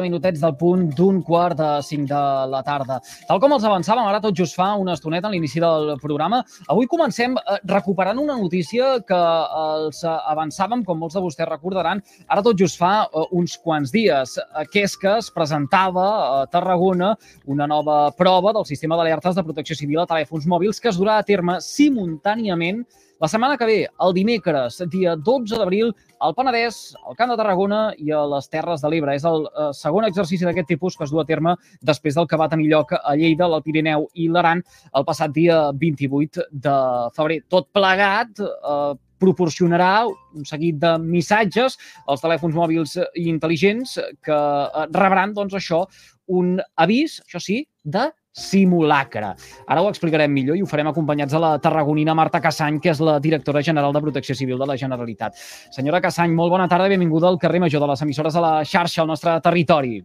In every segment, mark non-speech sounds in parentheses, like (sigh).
minutets del punt d'un quart de cinc de la tarda. Tal com els avançàvem, ara tot just fa una estoneta a l'inici del programa, avui comencem eh, recuperant una notícia que els avançàvem, com molts de vostès recordaran, ara tot just fa eh, uns quants dies, que és que es presentava a Tarragona una nova prova del sistema d'alertes de protecció civil a telèfons mòbils que es durà a terme simultàniament la setmana que ve, el dimecres, dia 12 d'abril, al Penedès, al Camp de Tarragona i a les Terres de l'Ebre. És el eh, segon exercici d'aquest tipus que es du a terme després del que va tenir lloc a Lleida, al Pirineu i l'Aran el passat dia 28 de febrer. Tot plegat eh, proporcionarà un seguit de missatges als telèfons mòbils intel·ligents que eh, rebran, doncs, això, un avís, això sí, de simulacre. Ara ho explicarem millor i ho farem acompanyats de la tarragonina Marta Cassany, que és la directora general de Protecció Civil de la Generalitat. Senyora Cassany, molt bona tarda i benvinguda al carrer Major de les emissores de la xarxa, al nostre territori.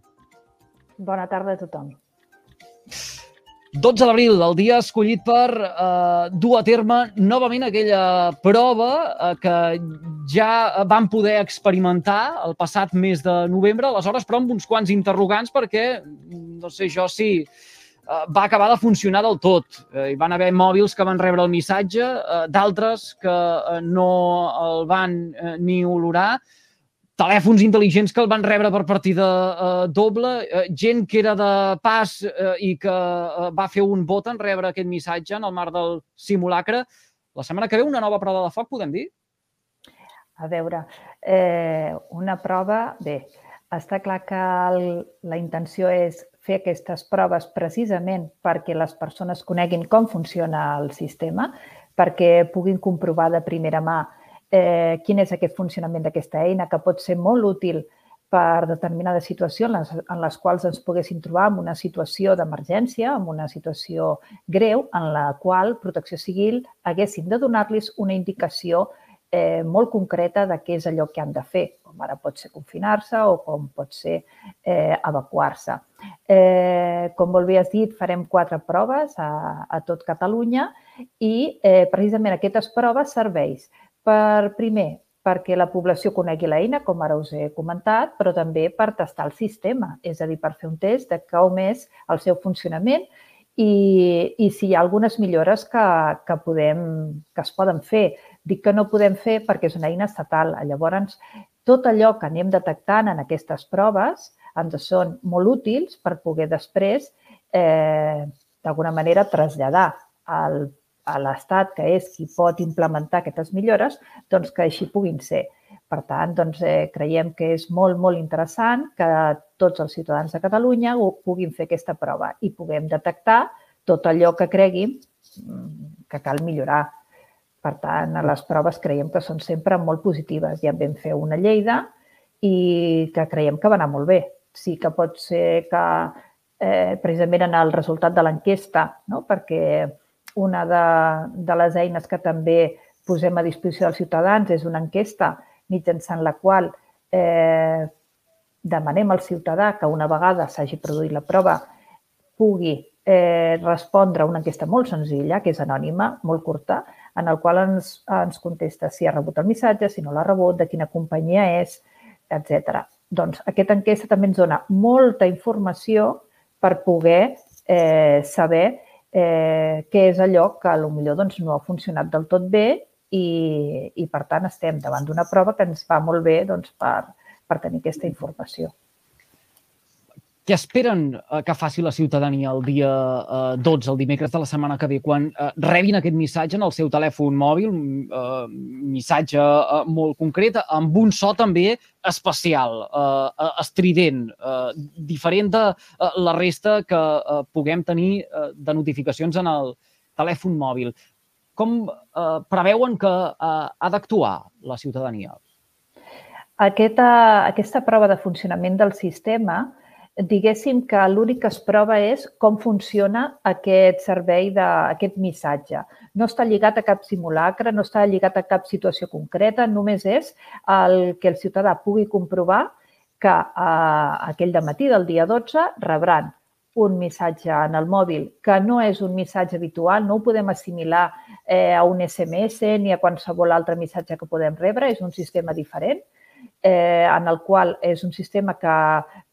Bona tarda a tothom. 12 d'abril, el dia escollit per eh, dur a terme novament aquella prova eh, que ja vam poder experimentar el passat mes de novembre, aleshores, però amb uns quants interrogants perquè, no sé jo si Eh, va acabar de funcionar del tot. Eh, hi van haver mòbils que van rebre el missatge, eh, d'altres que no el van ni olorar, telèfons intel·ligents que el van rebre per partida eh, doble, eh, gent que era de pas eh, i que eh, va fer un vot en rebre aquest missatge en el marc del simulacre. La setmana que ve una nova prova de foc, podem dir? A veure, eh, una prova... Bé, està clar que el, la intenció és fer aquestes proves precisament perquè les persones coneguin com funciona el sistema, perquè puguin comprovar de primera mà eh, quin és aquest funcionament d'aquesta eina, que pot ser molt útil per determinades situacions en les, en les quals ens poguessin trobar en una situació d'emergència, en una situació greu, en la qual Protecció Civil haguessin de donar-los una indicació eh, molt concreta de què és allò que han de fer, com ara pot ser confinar-se o com pot ser eh, evacuar-se. Eh, com molt bé has dit, farem quatre proves a, a tot Catalunya i eh, precisament aquestes proves serveix per, primer, perquè la població conegui l'eina, com ara us he comentat, però també per testar el sistema, és a dir, per fer un test de com és el seu funcionament i, i si hi ha algunes millores que, que, podem, que es poden fer. Dic que no podem fer perquè és una eina estatal. Llavors, tot allò que anem detectant en aquestes proves ens són molt útils per poder després, eh, d'alguna manera, traslladar al, a l'Estat, que és qui pot implementar aquestes millores, doncs que així puguin ser. Per tant, doncs, eh, creiem que és molt, molt interessant que tots els ciutadans de Catalunya puguin fer aquesta prova i puguem detectar tot allò que creguin mm, que cal millorar. Per tant, les proves creiem que són sempre molt positives. Ja en vam fer una Lleida i que creiem que va anar molt bé. Sí que pot ser que eh, precisament en el resultat de l'enquesta, no? perquè una de, de les eines que també posem a disposició dels ciutadans és una enquesta mitjançant la qual eh, demanem al ciutadà que una vegada s'hagi produït la prova pugui eh, respondre a una enquesta molt senzilla, que és anònima, molt curta, en el qual ens, ens contesta si ha rebut el missatge, si no l'ha rebut, de quina companyia és, etc. Doncs aquesta enquesta també ens dona molta informació per poder eh, saber eh, què és allò que potser doncs, no ha funcionat del tot bé i, i, per tant, estem davant d'una prova que ens va molt bé doncs, per, per tenir aquesta informació. Què esperen eh, que faci la ciutadania el dia eh, 12, el dimecres de la setmana que ve, quan eh, rebin aquest missatge en el seu telèfon mòbil, eh, missatge eh, molt concret, amb un so també especial, eh, eh, estrident, eh, diferent de eh, la resta que eh, puguem tenir eh, de notificacions en el telèfon mòbil. Com eh, preveuen que eh, ha d'actuar la ciutadania? Aquesta, aquesta prova de funcionament del sistema diguéssim que l'únic que es prova és com funciona aquest servei d'aquest missatge. No està lligat a cap simulacre, no està lligat a cap situació concreta, només és el que el ciutadà pugui comprovar que eh, aquell de matí del dia 12 rebran un missatge en el mòbil que no és un missatge habitual, no ho podem assimilar eh, a un SMS ni a qualsevol altre missatge que podem rebre, és un sistema diferent en el qual és un sistema que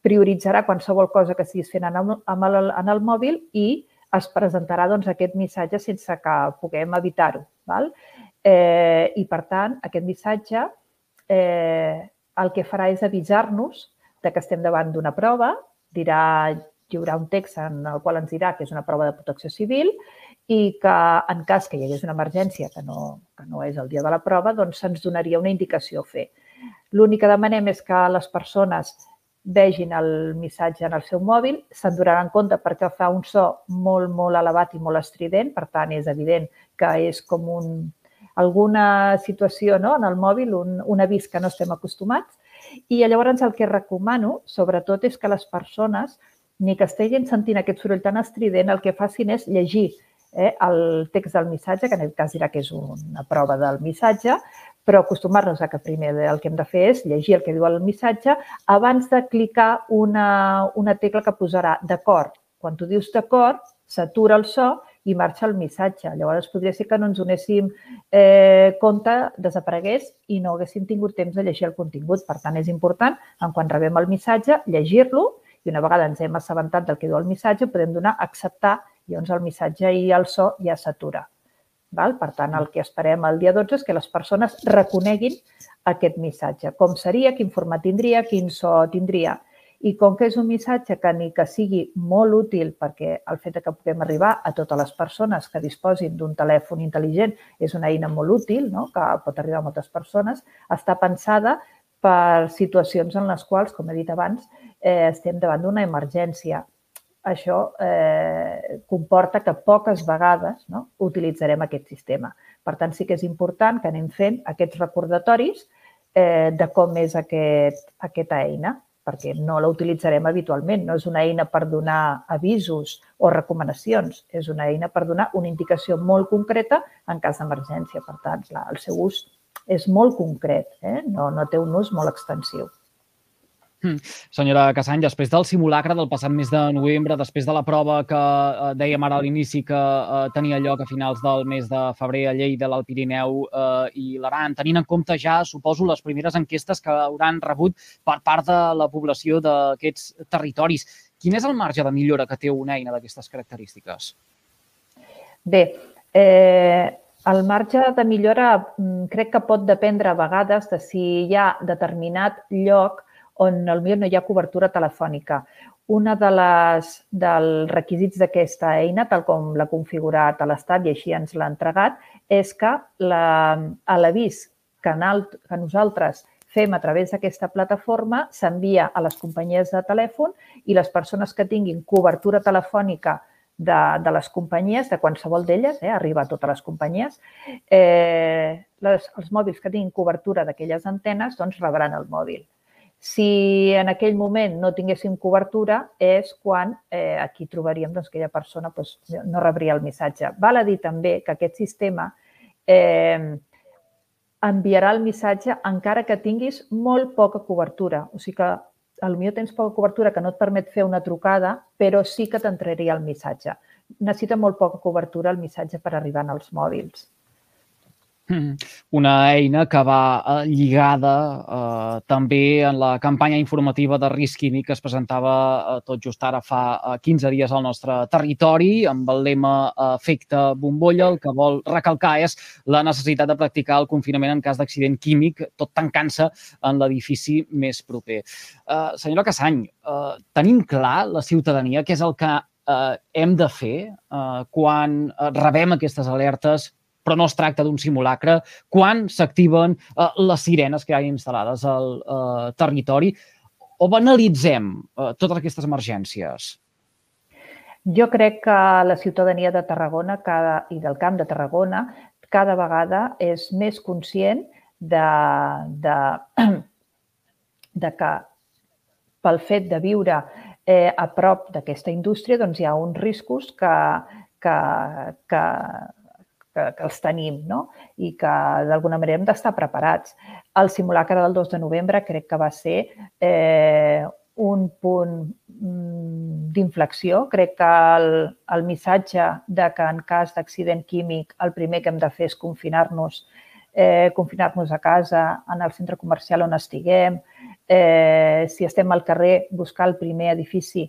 prioritzarà qualsevol cosa que estiguis fent en el, en el, en el mòbil i es presentarà doncs, aquest missatge sense que puguem evitar-ho. Eh, I, per tant, aquest missatge eh, el que farà és avisar-nos de que estem davant d'una prova, dirà, hi haurà un text en el qual ens dirà que és una prova de protecció civil i que en cas que hi hagués una emergència que no, que no és el dia de la prova, doncs se'ns donaria una indicació a fer. L'únic que demanem és que les persones vegin el missatge en el seu mòbil, se'n donaran compte perquè fa un so molt, molt elevat i molt estrident, per tant, és evident que és com un, alguna situació no? en el mòbil, un, un avís que no estem acostumats. I llavors el que recomano, sobretot, és que les persones, ni que estiguin sentint aquest soroll tan estrident, el que facin és llegir eh, el text del missatge, que en aquest cas dirà que és una prova del missatge, però acostumar-nos a que primer el que hem de fer és llegir el que diu el missatge abans de clicar una, una tecla que posarà d'acord. Quan tu dius d'acord, s'atura el so i marxa el missatge. Llavors, podria ser que no ens donéssim eh, compte, desaparegués i no haguéssim tingut temps de llegir el contingut. Per tant, és important, en quan rebem el missatge, llegir-lo i una vegada ens hem assabentat del que diu el missatge, podem donar acceptar llavors el missatge i el so ja s'atura. Val? Per tant, el que esperem el dia 12 és que les persones reconeguin aquest missatge. Com seria, quin format tindria, quin so tindria. I com que és un missatge que ni que sigui molt útil, perquè el fet que puguem arribar a totes les persones que disposin d'un telèfon intel·ligent és una eina molt útil, no? que pot arribar a moltes persones, està pensada per situacions en les quals, com he dit abans, eh, estem davant d'una emergència això eh, comporta que poques vegades no, utilitzarem aquest sistema. Per tant, sí que és important que anem fent aquests recordatoris eh, de com és aquest, aquesta eina, perquè no la utilitzarem habitualment. No és una eina per donar avisos o recomanacions, és una eina per donar una indicació molt concreta en cas d'emergència. Per tant, el seu ús és molt concret, eh? no, no té un ús molt extensiu. Mm. Senyora Cassany, després del simulacre del passat mes de novembre, després de la prova que eh, dèiem ara a l'inici que eh, tenia lloc a finals del mes de febrer a Lleida, l'Alt Pirineu eh, i l'Aran, tenint en compte ja, suposo, les primeres enquestes que hauran rebut per part de la població d'aquests territoris, quin és el marge de millora que té una eina d'aquestes característiques? Bé, eh, el marge de millora mm, crec que pot dependre a vegades de si hi ha determinat lloc on potser no hi ha cobertura telefònica. Una de les, dels requisits d'aquesta eina, tal com l'ha configurat a l'Estat i així ens l'ha entregat, és que l'avís que, que nosaltres fem a través d'aquesta plataforma s'envia a les companyies de telèfon i les persones que tinguin cobertura telefònica de, de les companyies, de qualsevol d'elles, eh, arriba a totes les companyies, eh, les, els mòbils que tinguin cobertura d'aquelles antenes doncs rebran el mòbil. Si en aquell moment no tinguéssim cobertura, és quan eh, aquí trobaríem doncs, que aquella persona doncs, no rebria el missatge. Val a dir també que aquest sistema eh, enviarà el missatge encara que tinguis molt poca cobertura. O sigui que potser tens poca cobertura que no et permet fer una trucada, però sí que t'entraria el missatge. Necessita molt poca cobertura el missatge per arribar als mòbils. Mm. Una eina que va eh, lligada eh, també en la campanya informativa de risc químic que es presentava eh, tot just ara fa eh, 15 dies al nostre territori amb el lema eh, efecte bombolla. El que vol recalcar és la necessitat de practicar el confinament en cas d'accident químic, tot tancant-se en l'edifici més proper. Eh, senyora Cassany, eh, tenim clar la ciutadania què és el que eh, hem de fer eh, quan eh, rebem aquestes alertes però no es tracta d'un simulacre, quan s'activen eh, les sirenes que hi ha instal·lades al eh, territori, o banalitzem eh, totes aquestes emergències? Jo crec que la ciutadania de Tarragona cada, i del Camp de Tarragona cada vegada és més conscient de, de, (clears throat) de que pel fet de viure eh, a prop d'aquesta indústria doncs hi ha uns riscos que, que, que que, que els tenim no? i que d'alguna manera hem d'estar preparats. El simulacre del 2 de novembre crec que va ser eh, un punt mm, d'inflexió. Crec que el, el missatge de que en cas d'accident químic el primer que hem de fer és confinar-nos eh, confinar-nos a casa, anar al centre comercial on estiguem, eh, si estem al carrer, buscar el primer edifici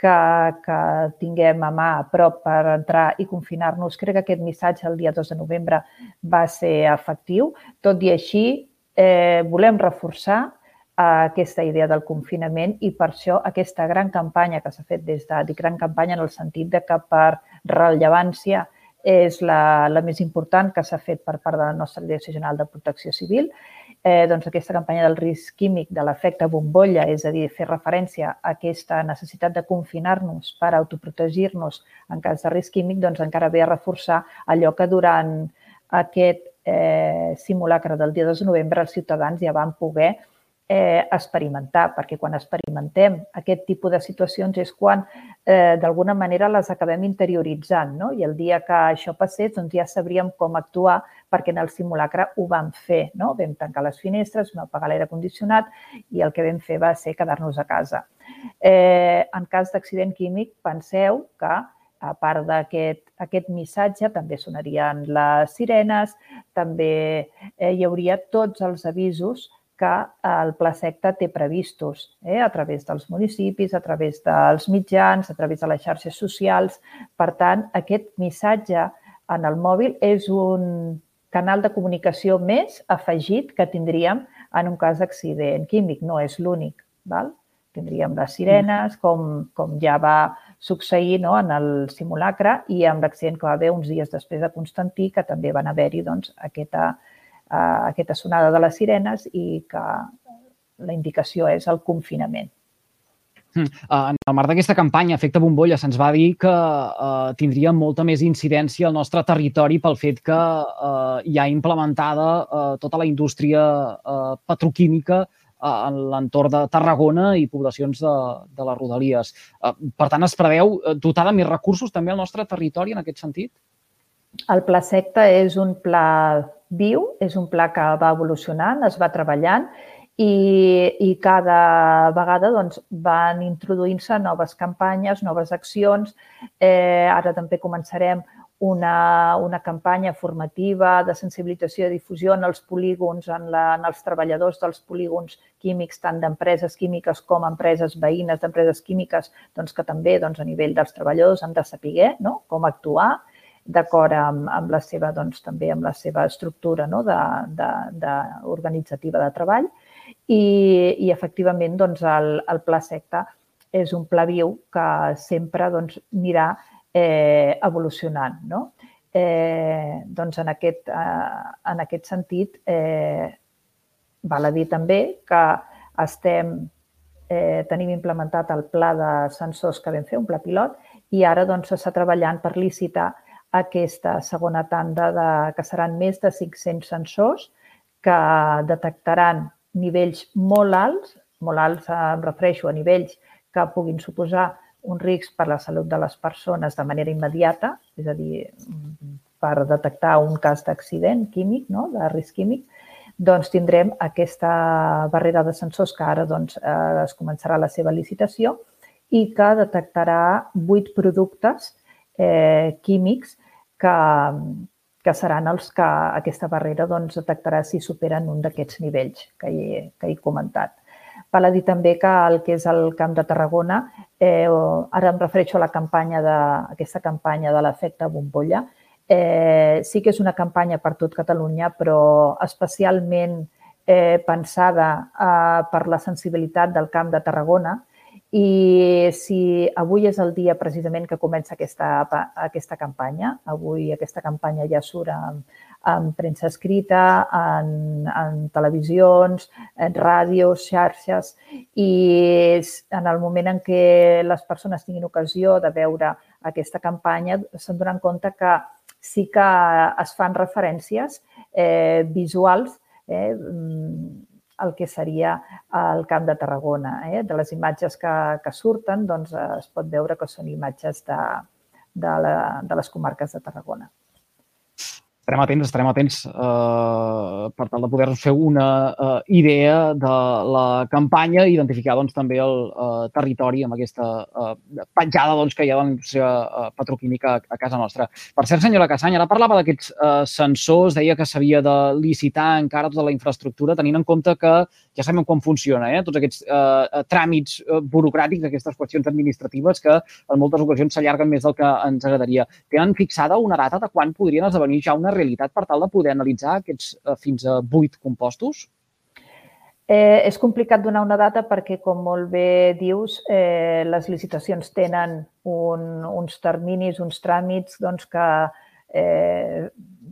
que, que tinguem a mà a prop per entrar i confinar-nos. Crec que aquest missatge el dia 2 de novembre va ser efectiu. Tot i així, eh, volem reforçar aquesta idea del confinament i per això aquesta gran campanya que s'ha fet des de, dic gran campanya en el sentit de que per rellevància és la, la més important que s'ha fet per part de la nostra Direcció General de Protecció Civil. Eh, doncs aquesta campanya del risc químic de l'efecte bombolla, és a dir, fer referència a aquesta necessitat de confinar-nos per autoprotegir-nos en cas de risc químic, doncs encara ve a reforçar allò que durant aquest eh, simulacre del dia 2 de novembre els ciutadans ja van poder eh, experimentar, perquè quan experimentem aquest tipus de situacions és quan eh, d'alguna manera les acabem interioritzant, no? I el dia que això passés, doncs ja sabríem com actuar perquè en el simulacre ho vam fer, no? Vam tancar les finestres, vam apagar l'aire condicionat i el que vam fer va ser quedar-nos a casa. Eh, en cas d'accident químic, penseu que a part d'aquest aquest missatge, també sonarien les sirenes, també eh, hi hauria tots els avisos que el Pla Secta té previstos eh, a través dels municipis, a través dels mitjans, a través de les xarxes socials. Per tant, aquest missatge en el mòbil és un canal de comunicació més afegit que tindríem en un cas d'accident químic. No és l'únic. Tindríem les sirenes, com, com ja va succeir no, en el simulacre i amb l'accident que va haver uns dies després de Constantí, que també van haver-hi doncs, aquesta, aquesta sonada de les sirenes i que la indicació és el confinament. Hmm. En el marc d'aquesta campanya Efecte Bombolla se'ns va dir que uh, tindria molta més incidència al nostre territori pel fet que uh, hi ha implementada uh, tota la indústria uh, petroquímica uh, en l'entorn de Tarragona i poblacions de, de les Rodalies. Uh, per tant, es preveu dotar de més recursos també al nostre territori en aquest sentit? El Pla Secta és un pla viu, és un pla que va evolucionant, es va treballant i, i cada vegada doncs, van introduint-se noves campanyes, noves accions. Eh, ara també començarem una, una campanya formativa de sensibilització i difusió en els polígons, en, la, en els treballadors dels polígons químics, tant d'empreses químiques com empreses veïnes d'empreses químiques, doncs, que també doncs, a nivell dels treballadors han de saber no? com actuar d'acord amb, amb la seva, doncs, també amb la seva estructura no? de, de, de organitzativa de treball i, i efectivament doncs, el, el pla secta és un pla viu que sempre doncs, anirà eh, evolucionant. No? Eh, doncs en aquest, eh, en aquest sentit, eh, val a dir també que estem, eh, tenim implementat el pla de sensors que vam fer, un pla pilot, i ara doncs, s'està treballant per licitar aquesta segona tanda de, que seran més de 500 sensors que detectaran nivells molt alts, molt alts em refereixo a nivells que puguin suposar un risc per la salut de les persones de manera immediata, és a dir, per detectar un cas d'accident químic, no? de risc químic, doncs tindrem aquesta barrera de sensors que ara doncs, eh, es començarà la seva licitació i que detectarà vuit productes eh, químics que, que seran els que aquesta barrera doncs, detectarà si superen un d'aquests nivells que he, que he comentat. Val a dir també que el que és el Camp de Tarragona, eh, ara em refereixo a la campanya de, aquesta campanya de l'efecte bombolla, eh, sí que és una campanya per tot Catalunya, però especialment eh, pensada eh, per la sensibilitat del Camp de Tarragona, i si avui és el dia precisament que comença aquesta, aquesta campanya, avui aquesta campanya ja surt en, en premsa escrita, en, en televisions, en ràdios, xarxes, i en el moment en què les persones tinguin ocasió de veure aquesta campanya se'n donen compte que sí que es fan referències eh, visuals eh, el que seria el Camp de Tarragona. Eh? De les imatges que, que surten, doncs, es pot veure que són imatges de, de, la, de les comarques de Tarragona. Estarem atents, estarem atents eh, per tal de poder-nos fer una eh, idea de la campanya i identificar doncs, també el eh, territori amb aquesta eh, petjada doncs, que hi ha de la indústria eh, petroquímica a, a casa nostra. Per cert, senyora Cassany, ara parlava d'aquests eh, sensors, deia que s'havia de licitar encara tota la infraestructura, tenint en compte que ja sabem com funciona, eh? tots aquests eh, tràmits eh, burocràtics, aquestes qüestions administratives que en moltes ocasions s'allarguen més del que ens agradaria. Tenen fixada una data de quan podrien esdevenir ja una realitat per tal de poder analitzar aquests eh, fins a vuit compostos? Eh, és complicat donar una data perquè, com molt bé dius, eh, les licitacions tenen un, uns terminis, uns tràmits doncs, que, eh,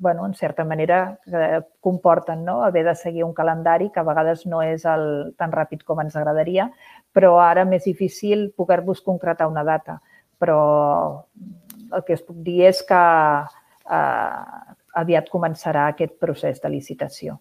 bueno, en certa manera, eh, comporten no? haver de seguir un calendari que a vegades no és el, tan ràpid com ens agradaria, però ara més difícil poder-vos concretar una data. Però el que es puc dir és que eh, aviat començarà aquest procés de licitació.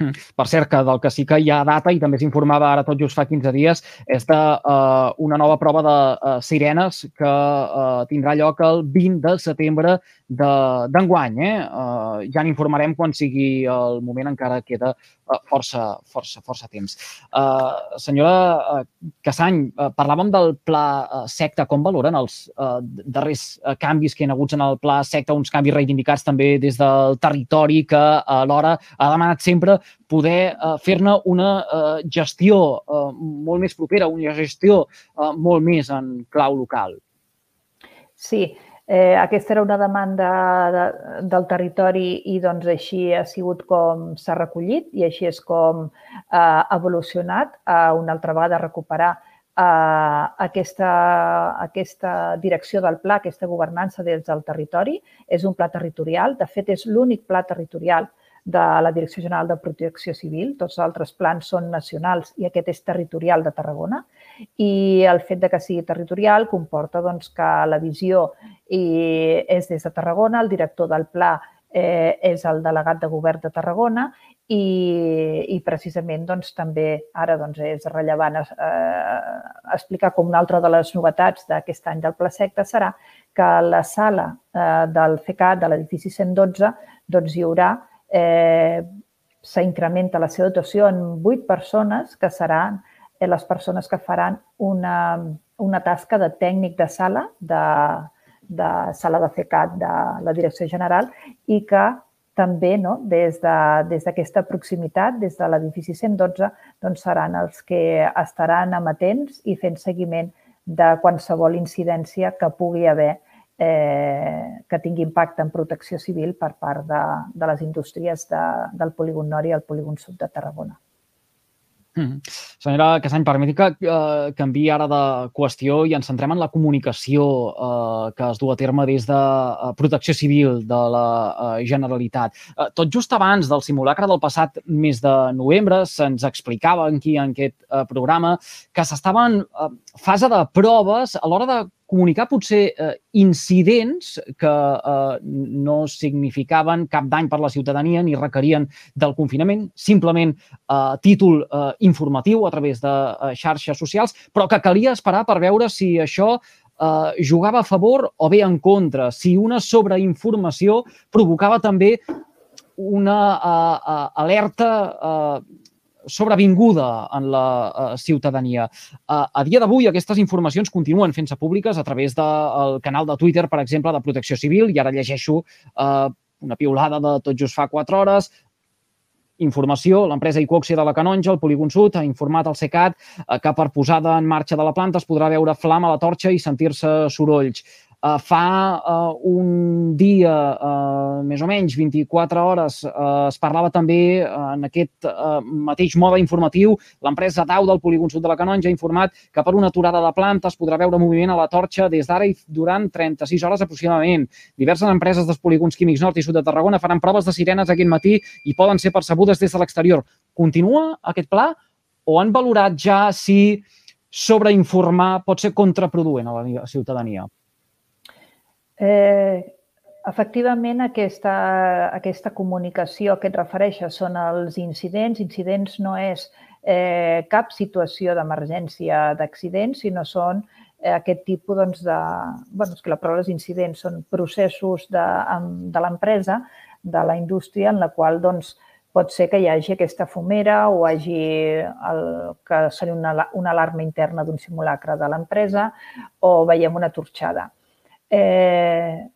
Hmm. Per cert, que del que sí que hi ha data, i també s'informava ara tot just fa 15 dies, és d'una uh, nova prova de uh, sirenes que uh, tindrà lloc el 20 de setembre d'enguany. Eh? Uh, ja n'informarem quan sigui el moment, encara queda força, força, força temps. Uh, senyora uh, Cassany, uh, parlàvem del pla secta. Com valoren els uh, darrers canvis que hi ha hagut en el pla secta, uns canvis reivindicats també des del territori que alhora ha demanat sempre poder uh, fer-ne una uh, gestió uh, molt més propera, una gestió uh, molt més en clau local? Sí, Eh, aquesta era una demanda de, del territori i doncs així ha sigut com s'ha recollit i així és com ha evolucionat a una altra vegada recuperar eh, aquesta, aquesta direcció del pla, aquesta governança des del territori. És un pla territorial, de fet és l'únic pla territorial de la Direcció General de Protecció Civil. Tots els altres plans són nacionals i aquest és territorial de Tarragona. I el fet de que sigui territorial comporta doncs, que la visió és des de Tarragona, el director del pla eh, és el delegat de govern de Tarragona i, i precisament doncs, també ara doncs, és rellevant eh, explicar com una altra de les novetats d'aquest any del Pla Secta serà que la sala eh, del FECAT, de l'edifici 112, doncs, hi haurà eh, s'incrementa la seva dotació en vuit persones que seran eh, les persones que faran una, una tasca de tècnic de sala, de, de sala de FECAT de la Direcció General i que també no, des d'aquesta de, des proximitat, des de l'edifici 112, doncs seran els que estaran amatents i fent seguiment de qualsevol incidència que pugui haver eh, que tingui impacte en protecció civil per part de, de les indústries de, del polígon nord i el polígon sud de Tarragona. Mm. Senyora Casany, permeti que eh, canvi ara de qüestió i ens centrem en la comunicació eh, que es du a terme des de eh, Protecció Civil de la eh, Generalitat. Eh, tot just abans del simulacre del passat mes de novembre se'ns explicava aquí en aquest eh, programa que s'estava en eh, fase de proves a l'hora de comunicar potser eh, incidents que eh, no significaven cap dany per la ciutadania ni requerien del confinament, simplement eh, títol eh, informatiu a través de eh, xarxes socials, però que calia esperar per veure si això eh, jugava a favor o bé en contra, si una sobreinformació provocava també una uh, uh, alerta uh, sobrevinguda en la uh, ciutadania. Uh, a dia d'avui, aquestes informacions continuen fent-se públiques a través del canal de Twitter, per exemple, de Protecció Civil, i ara llegeixo uh, una piulada de tot just fa quatre hores, informació, l'empresa Icoxia de la Canonja, el Polígon Sud, ha informat al SECAT que per posada en marxa de la planta es podrà veure flama a la torxa i sentir-se sorolls. Uh, fa uh, un dia, uh, més o menys 24 hores, uh, es parlava també uh, en aquest uh, mateix mode informatiu. L'empresa DAU del Polígon Sud de la Canonja ha informat que per una aturada de planta es podrà veure moviment a la torxa des d'ara i durant 36 hores aproximadament. Diverses empreses dels polígons químics nord i sud de Tarragona faran proves de sirenes aquest matí i poden ser percebudes des de l'exterior. Continua aquest pla o han valorat ja si sobreinformar pot ser contraproduent a la ciutadania? Eh, efectivament, aquesta, aquesta comunicació que et refereixes són els incidents. Incidents no és eh, cap situació d'emergència d'accident, sinó són eh, aquest tipus doncs, de... bueno, és que la paraula és incidents, són processos de, de l'empresa, de la indústria, en la qual doncs, pot ser que hi hagi aquesta fumera o hagi el, que seria una, una alarma interna d'un simulacre de l'empresa o veiem una torxada. Eh,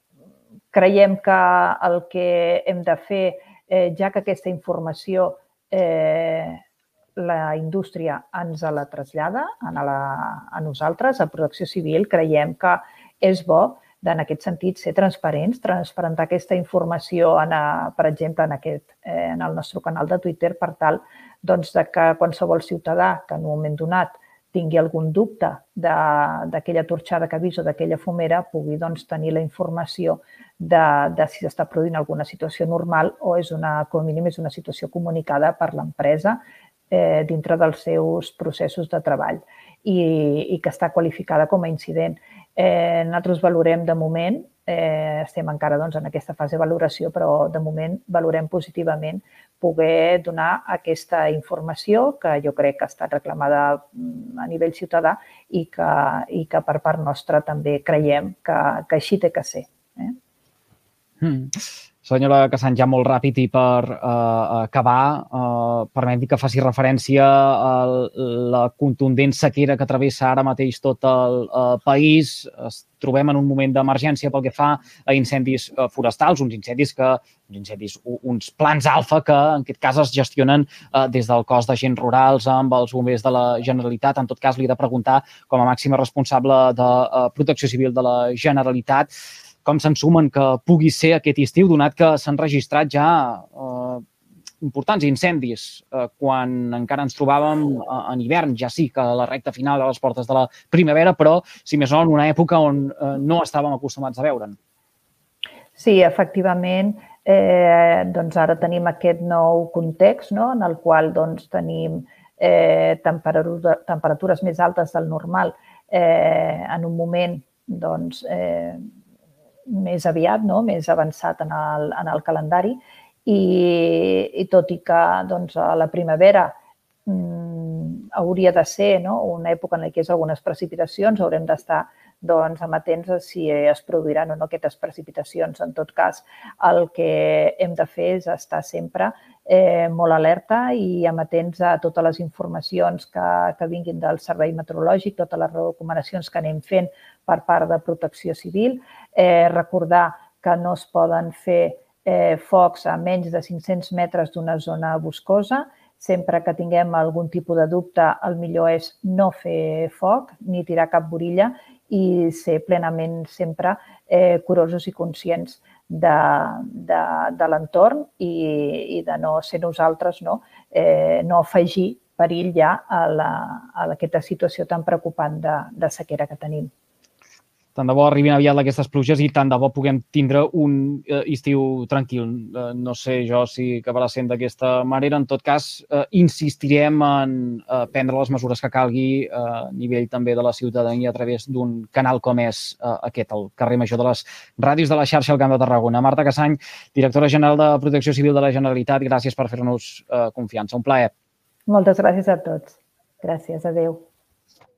creiem que el que hem de fer, eh, ja que aquesta informació eh, la indústria ens la trasllada a, la, a nosaltres, a Protecció Civil, creiem que és bo en aquest sentit, ser transparents, transparentar aquesta informació, en, a, per exemple, en, aquest, eh, en el nostre canal de Twitter per tal doncs, de que qualsevol ciutadà que en un moment donat tingui algun dubte d'aquella torxada que ha vist o d'aquella fumera pugui doncs, tenir la informació de, de si s'està produint alguna situació normal o és una, com a mínim és una situació comunicada per l'empresa eh, dintre dels seus processos de treball i, i que està qualificada com a incident. Eh, nosaltres valorem de moment, eh, estem encara doncs, en aquesta fase de valoració, però de moment valorem positivament poder donar aquesta informació que jo crec que ha estat reclamada mm, a nivell ciutadà i que, i que per part nostra també creiem que, que així té que ser. Eh? Mm. Senyora Cassan, ja molt ràpid i per uh, acabar, uh, permeti que faci referència a la contundent sequera que travessa ara mateix tot el uh, país. Es trobem en un moment d'emergència pel que fa a incendis uh, forestals, uns incendis que uns incendis, uns plans alfa que en aquest cas es gestionen uh, des del cos d'agents rurals amb els bombers de la Generalitat. En tot cas, li he de preguntar, com a màxima responsable de uh, Protecció Civil de la Generalitat, com se'n sumen que pugui ser aquest estiu, donat que s'han registrat ja eh, importants incendis eh, quan encara ens trobàvem eh, en hivern, ja sí que a la recta final de les portes de la primavera, però, si més no, en una època on eh, no estàvem acostumats a veure'n. Sí, efectivament, eh, doncs ara tenim aquest nou context no? en el qual doncs, tenim eh, temperatures més altes del normal eh, en un moment doncs, eh, més aviat, no? més avançat en el, en el calendari i, i tot i que doncs, a la primavera mm, hauria de ser no? una època en què hi ha algunes precipitacions, haurem d'estar doncs, amatents a si es produiran o no aquestes precipitacions. En tot cas, el que hem de fer és estar sempre eh, molt alerta i amatents a totes les informacions que, que vinguin del servei meteorològic, totes les recomanacions que anem fent per part de protecció civil. Eh, recordar que no es poden fer eh, focs a menys de 500 metres d'una zona boscosa. Sempre que tinguem algun tipus de dubte, el millor és no fer foc ni tirar cap borilla i ser plenament sempre eh, curosos i conscients de, de, de l'entorn i, i de no ser nosaltres, no, eh, no afegir perill ja a, la, a aquesta situació tan preocupant de, de sequera que tenim. Tant de bo arribin aviat aquestes pluges i tant de bo puguem tindre un eh, estiu tranquil. Eh, no sé jo si acabarà sent d'aquesta manera. En tot cas, eh, insistirem en eh, prendre les mesures que calgui eh, a nivell també de la ciutadania a través d'un canal com és eh, aquest, el carrer Major de les ràdios de la xarxa al Camp de Tarragona. Marta Casany, directora general de Protecció Civil de la Generalitat, gràcies per fer-nos eh, confiança. Un plaer. Moltes gràcies a tots. Gràcies. Adéu.